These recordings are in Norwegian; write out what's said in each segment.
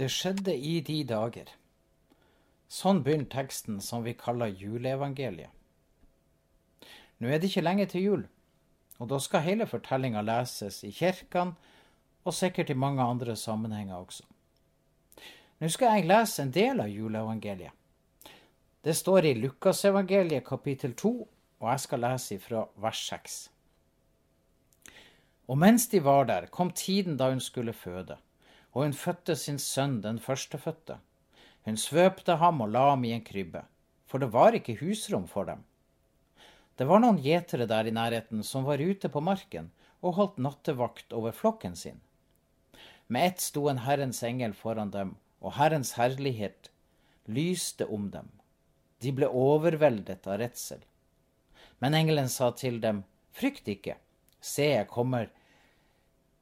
Det skjedde i de dager. Sånn begynner teksten som vi kaller juleevangeliet. Nå er det ikke lenge til jul, og da skal hele fortellinga leses i kirkene og sikkert i mange andre sammenhenger også. Nå skal jeg lese en del av juleevangeliet. Det står i Lukasevangeliet kapittel 2, og jeg skal lese fra vers 6. Og mens de var der, kom tiden da hun skulle føde, og hun fødte sin sønn den førstefødte. Hun svøpte ham og la ham i en krybbe, for det var ikke husrom for dem. Det var noen gjetere der i nærheten som var ute på marken og holdt nattevakt over flokken sin. Med ett sto en Herrens engel foran dem, og Herrens herlighet lyste om dem. De ble overveldet av redsel. Men engelen sa til dem, frykt ikke, se, jeg kommer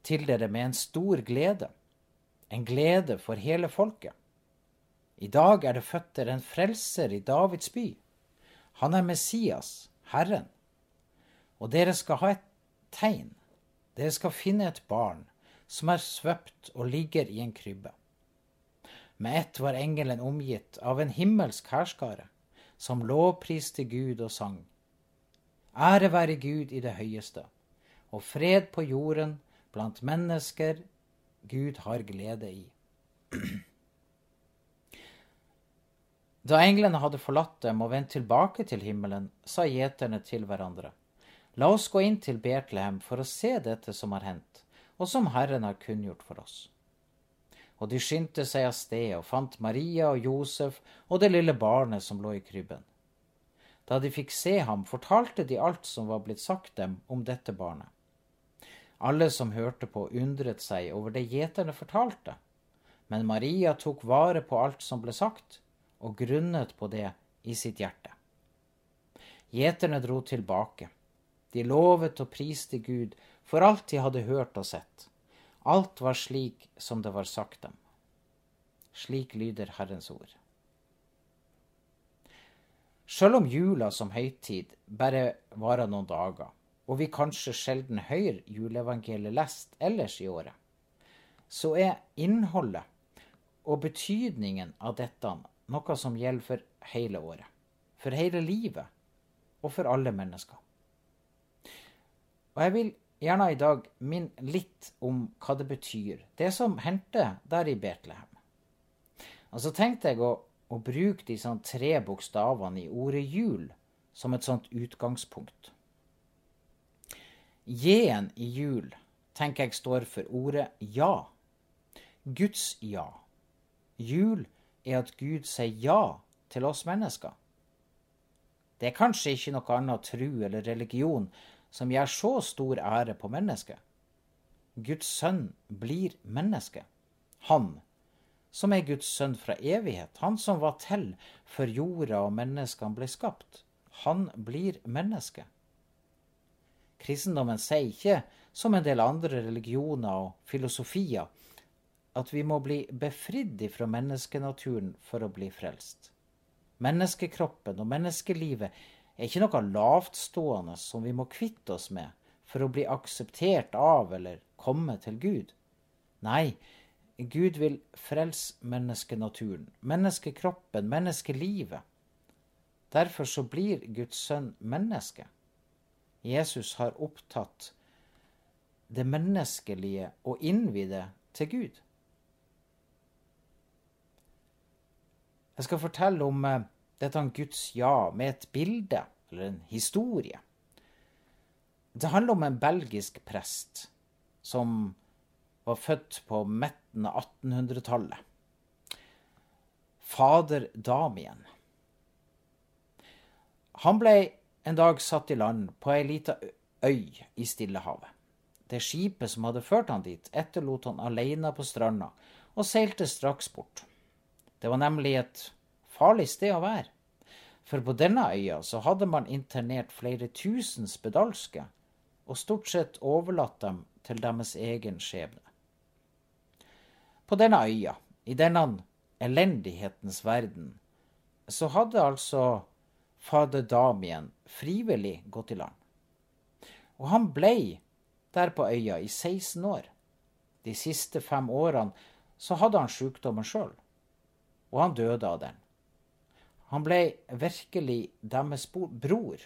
til dere med en stor glede, en glede for hele folket. I dag er det født en frelser i Davids by. Han er Messias, Herren. Og dere skal ha et tegn. Dere skal finne et barn som er svøpt og ligger i en krybbe. Med ett var engelen omgitt av en himmelsk hærskare, som lovpriste Gud og sang. Ære være Gud i det høyeste, og fred på jorden blant mennesker Gud har glede i. Da englene hadde forlatt dem og vendt tilbake til himmelen, sa gjeterne til hverandre, La oss gå inn til Betlehem for å se dette som har hendt, og som Herren har kunngjort for oss. Og de skyndte seg av sted og fant Maria og Josef og det lille barnet som lå i krybben. Da de fikk se ham, fortalte de alt som var blitt sagt dem om dette barnet. Alle som hørte på, undret seg over det gjeterne fortalte, men Maria tok vare på alt som ble sagt, og grunnet på det i sitt hjerte. Gjeterne dro tilbake. De lovet og priste Gud for alt de hadde hørt og sett. Alt var slik som det var sagt dem. Slik lyder Herrens ord. Sjøl om jula som høytid bare varer noen dager, og vi kanskje sjelden hører juleevangeliet lest ellers i året, så er innholdet og betydningen av dette noe som gjelder for hele året, for hele livet og for alle mennesker. Og jeg vil gjerne i dag minne litt om hva det betyr, det som hendte der i Betlehem. Og så tenkte jeg å, å bruke de sånn tre bokstavene i ordet jul som et sånt utgangspunkt. J-en i jul tenker jeg står for ordet ja. Guds ja. Jul er at Gud sier ja til oss mennesker. Det er kanskje ikke noe annet tru eller religion som gjør så stor ære på mennesket. Guds sønn blir menneske. Han som er Guds sønn fra evighet, han som var til før jorda og menneskene ble skapt, han blir menneske. Kristendommen sier ikke, som en del andre religioner og filosofier, at vi må bli befridd fra menneskenaturen for å bli frelst. Menneskekroppen og menneskelivet er ikke noe lavtstående som vi må kvitte oss med for å bli akseptert av eller komme til Gud. Nei, Gud vil frelse menneskenaturen, menneskekroppen, menneskelivet. Derfor så blir Guds sønn menneske. Jesus har opptatt det menneskelige og innvide til Gud. Jeg skal fortelle om dette dette Guds ja med et bilde, eller en historie. Det handler om en belgisk prest som var født på midten av 1800-tallet. Fader Damien. Han ble en dag satt i land på ei lita øy i Stillehavet. Det skipet som hadde ført han dit, etterlot han alene på stranda og seilte straks bort. Det var nemlig et farlig sted å være. For på denne øya så hadde man internert flere tusen spedalske, og stort sett overlatt dem til deres egen skjebne. På denne øya, i denne elendighetens verden, så hadde altså fader Damien frivillig gått i land. Og han blei der på øya i 16 år. De siste fem årene så hadde han sykdommen sjøl, og han døde av den. Han ble virkelig deres bror.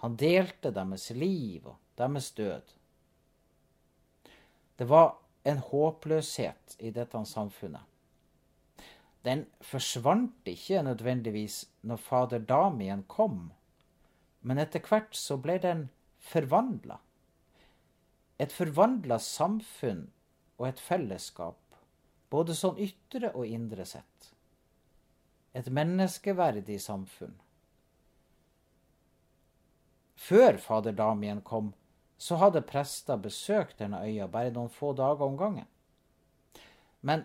Han delte deres liv og deres død. Det var en håpløshet i dette samfunnet. Den forsvant ikke nødvendigvis når fader Damien kom, men etter hvert så ble den forvandla. Et forvandla samfunn og et fellesskap, både sånn ytre og indre sett. Et menneskeverdig samfunn. Før fader Damien kom, så hadde prester besøkt denne øya bare noen få dager om gangen. Men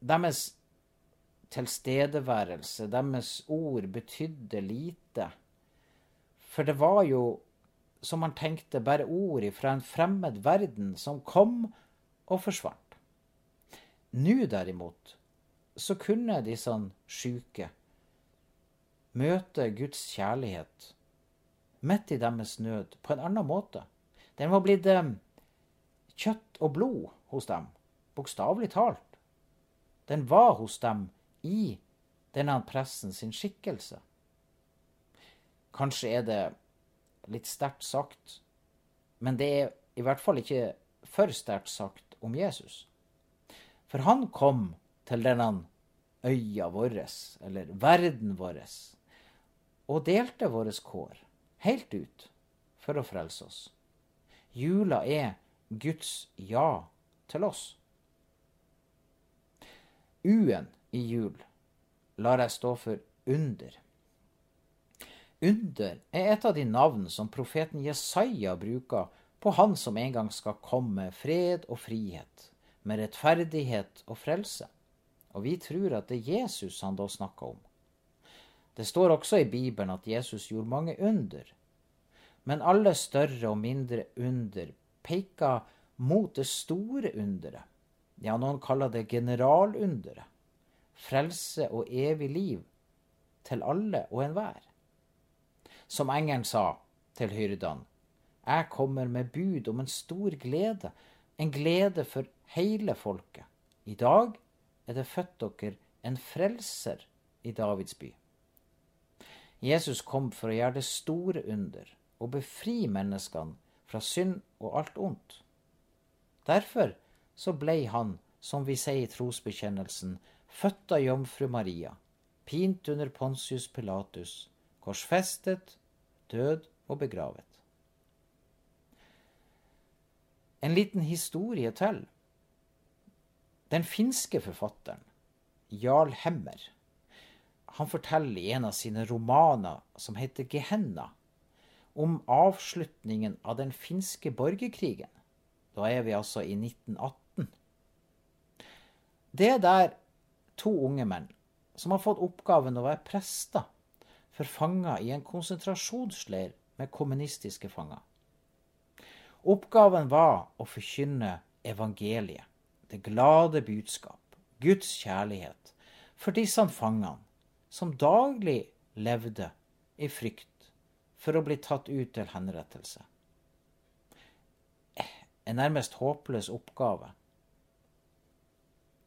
deres tilstedeværelse, deres ord, betydde lite. For det var jo, som man tenkte, bare ord fra en fremmed verden som kom og forsvant. Nå derimot så kunne disse sjuke møte Guds kjærlighet midt i deres nød på en annen måte. Den var blitt eh, kjøtt og blod hos dem, bokstavelig talt. Den var hos dem i denne presten sin skikkelse. Kanskje er det litt sterkt sagt, men det er i hvert fall ikke for sterkt sagt om Jesus. For han kom til denne øya vår, eller verden vår, og delte våre kår helt ut for å frelse oss. Jula er Guds ja til oss. U-en i jul lar jeg stå for under. Under er et av de navn som profeten Jesaja bruker på Han som en gang skal komme med fred og frihet, med rettferdighet og frelse. Og vi tror at det er Jesus han da snakker om. Det står også i Bibelen at Jesus gjorde mange under, men alle større og mindre under peker mot det store underet. Ja, noen kaller det generalunderet. Frelse og evig liv til alle og enhver. Som engelen sa til hyrdene, jeg kommer med bud om en stor glede, en glede for hele folket. I dag er det født dere en frelser i Davids by. Jesus kom for å gjøre det store under og befri menneskene fra synd og alt ondt. Derfor så ble han, som vi sier i trosbekjennelsen, født av jomfru Maria, pint under Pontius Pilatus, korsfestet, død og begravet. En liten historie til. Den finske forfatteren Jarl Hemmer han forteller i en av sine romaner som heter Gehenna, om avslutningen av den finske borgerkrigen. Da er vi altså i 1918. Det er der to unge menn som har fått oppgaven å være prester for fanger i en konsentrasjonsleir med kommunistiske fanger. Oppgaven var å forkynne evangeliet, det glade budskap, Guds kjærlighet, for disse fangene som daglig levde i frykt for å bli tatt ut til henrettelse. En nærmest håpløs oppgave.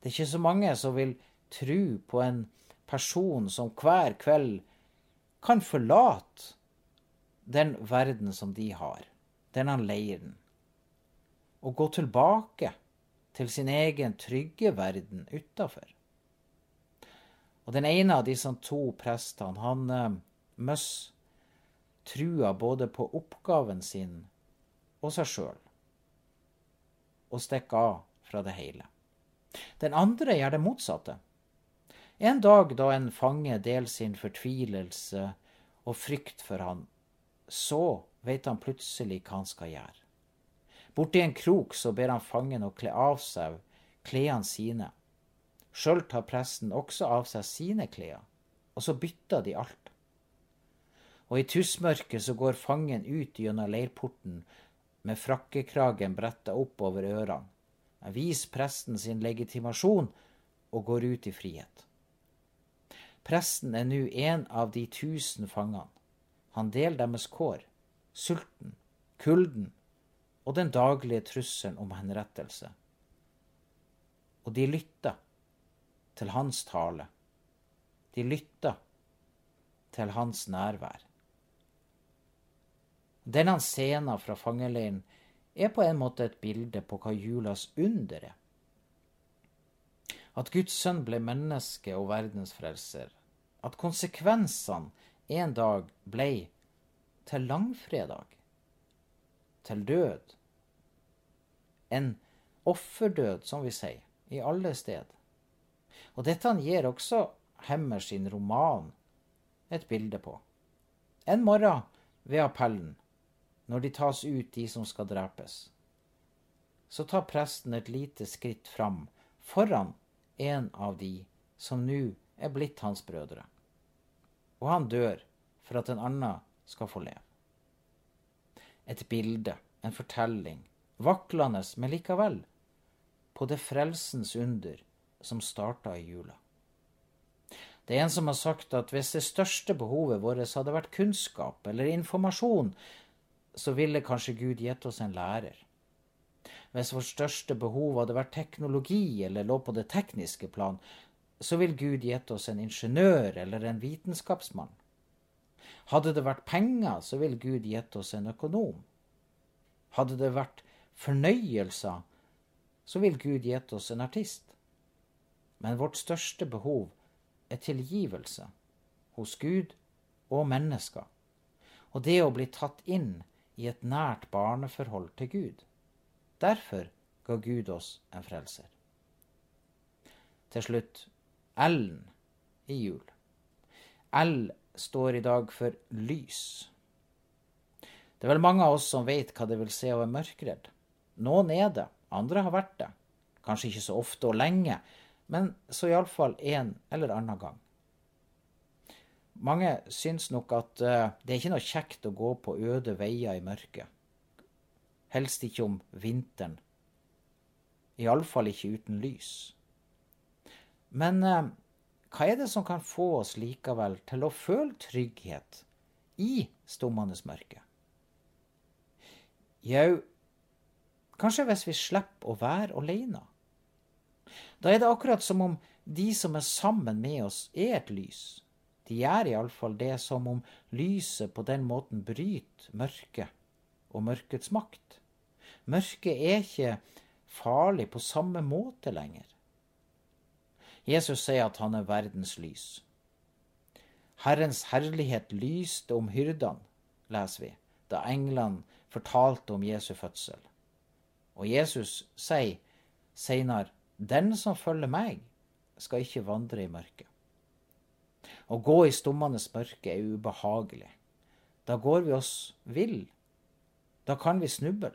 Det er ikke så mange som vil tro på en person som hver kveld kan forlate den verden som de har, denne leiren, og gå tilbake til sin egen trygge verden utafor. Og den ene av disse to prestene, han uh, Møss, trua både på oppgaven sin og seg sjøl, og stikker av fra det hele. Den andre gjør det motsatte. En dag da en fange deler sin fortvilelse og frykt for han, så vet han plutselig hva han skal gjøre. Borti en krok så ber han fangen å kle av seg klærne sine. Sjøl tar presten også av seg sine klær, og så bytter de alt og i tussmørket så går fangen ut gjennom leirporten med frakkekragen bretta opp over ørene. Han viser presten sin legitimasjon og går ut i frihet. Presten er nå en av de tusen fangene. Han deler deres kår, sulten, kulden og den daglige trusselen om henrettelse. Og de lytter til hans tale. De lytter til hans nærvær. Denne scenen fra fangeleiren er på en måte et bilde på hva julas under er. At Guds sønn ble menneske og verdensfrelser. At konsekvensene en dag ble til langfredag. Til død. En offerdød, som vi sier, i alle sted. Og dette gir også Hemmer sin roman et bilde på. En morgen ved appellen, når de tas ut, de som skal drepes, så tar presten et lite skritt fram foran en av de som nå er blitt hans brødre. Og han dør for at en annen skal få leve. Et bilde, en fortelling, vaklende, men likevel, på det frelsens under som starta i jula. Det er en som har sagt at hvis det største behovet vårt hadde vært kunnskap eller informasjon, så ville kanskje Gud gitt oss en lærer. Hvis vårt største behov hadde vært teknologi eller lå på det tekniske plan, så ville Gud gitt oss en ingeniør eller en vitenskapsmann. Hadde det vært penger, så ville Gud gitt oss en økonom. Hadde det vært fornøyelser, så ville Gud gitt oss en artist. Men vårt største behov er tilgivelse hos Gud og mennesker, og det å bli tatt inn i et nært barneforhold til Gud. Derfor ga Gud oss en frelser. Til slutt L-en i jul. L står i dag for lys. Det er vel mange av oss som vet hva det vil si å være mørkredd. Noen er det, andre har vært det. Kanskje ikke så ofte og lenge, men så iallfall en eller annen gang. Mange syns nok at uh, det er ikke noe kjekt å gå på øde veier i mørket. Helst ikke om vinteren. Iallfall ikke uten lys. Men eh, hva er det som kan få oss likevel til å føle trygghet i stummende mørke? Jau, kanskje hvis vi slipper å være alene. Da er det akkurat som om de som er sammen med oss, er et lys. De gjør iallfall det som om lyset på den måten bryter mørket og mørkets makt. Mørket er ikke farlig på samme måte lenger. Jesus sier at han er verdens lys. Herrens herlighet lyste om hyrdene, leser vi, da englene fortalte om Jesu fødsel. Og Jesus sier seinere den som følger meg, skal ikke vandre i mørket. Å gå i stummende mørke er ubehagelig. Da går vi oss vill. Da kan vi snuble.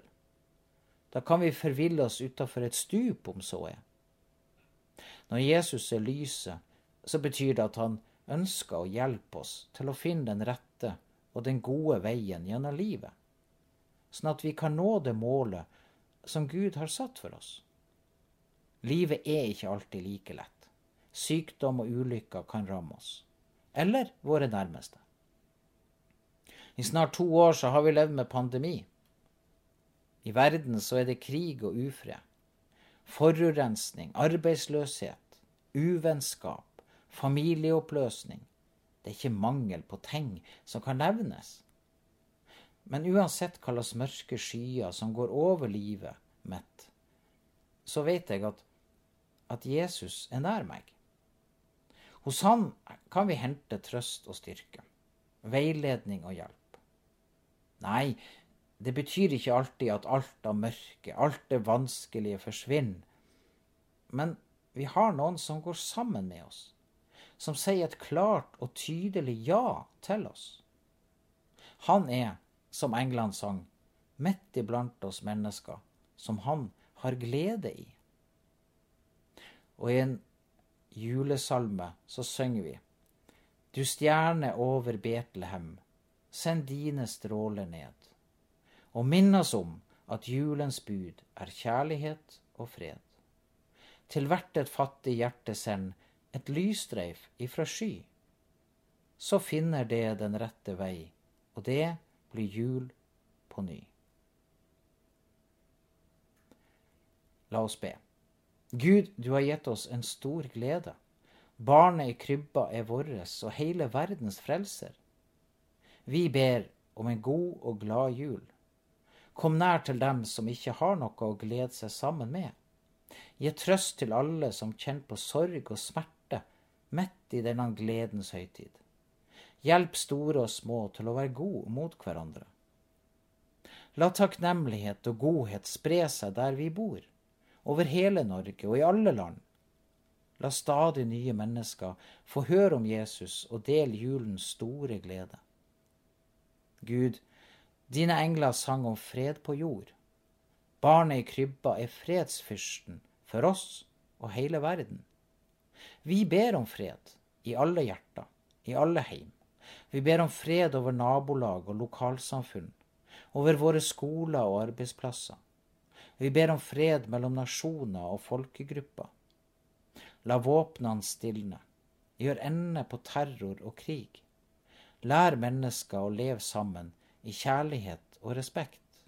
Da kan vi forville oss utafor et stup, om så er. Når Jesus er lyset, så betyr det at han ønsker å hjelpe oss til å finne den rette og den gode veien gjennom livet, sånn at vi kan nå det målet som Gud har satt for oss. Livet er ikke alltid like lett. Sykdom og ulykker kan ramme oss. Eller våre nærmeste. I snart to år så har vi levd med pandemi. I verden så er det krig og ufred. Forurensning, arbeidsløshet, uvennskap, familieoppløsning. Det er ikke mangel på ting som kan nevnes. Men uansett hva slags mørke skyer som går over livet mitt, så vet jeg at at Jesus er nær meg. Hos han kan vi hente trøst og styrke, veiledning og hjelp. Nei, det betyr ikke alltid at alt av mørke, alt det vanskelige forsvinner. Men vi har noen som går sammen med oss, som sier et klart og tydelig ja til oss. Han er, som England sang, midt iblant oss mennesker, som han har glede i. Og i en julesalme så synger vi Du stjerne over Betlehem, send dine stråler ned, og minn oss om at julens bud er kjærlighet og fred. Til hvert et fattig hjerte send et lysstreif ifra sky. Så finner det den rette vei, og det blir jul på ny. La oss be. Gud, du har gitt oss en stor glede Barnet i krybba er våres og hele verdens frelser. Vi ber om en god og glad jul. Kom nær til dem som ikke har noe å glede seg sammen med. Gi trøst til alle som kjenner på sorg og smerte midt i denne gledens høytid. Hjelp store og små til å være gode mot hverandre. La takknemlighet og godhet spre seg der vi bor, over hele Norge og i alle land. La stadig nye mennesker få høre om Jesus og del julens store glede. Gud, dine engler sang om fred på jord. Barnet i krybba er fredsfyrsten for oss og hele verden. Vi ber om fred i alle hjerter, i alle heim. Vi ber om fred over nabolag og lokalsamfunn, over våre skoler og arbeidsplasser. Vi ber om fred mellom nasjoner og folkegrupper. La våpnene stilne. Gjør ende på terror og krig. Lær mennesker å leve sammen i kjærlighet og respekt.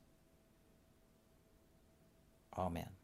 Amen.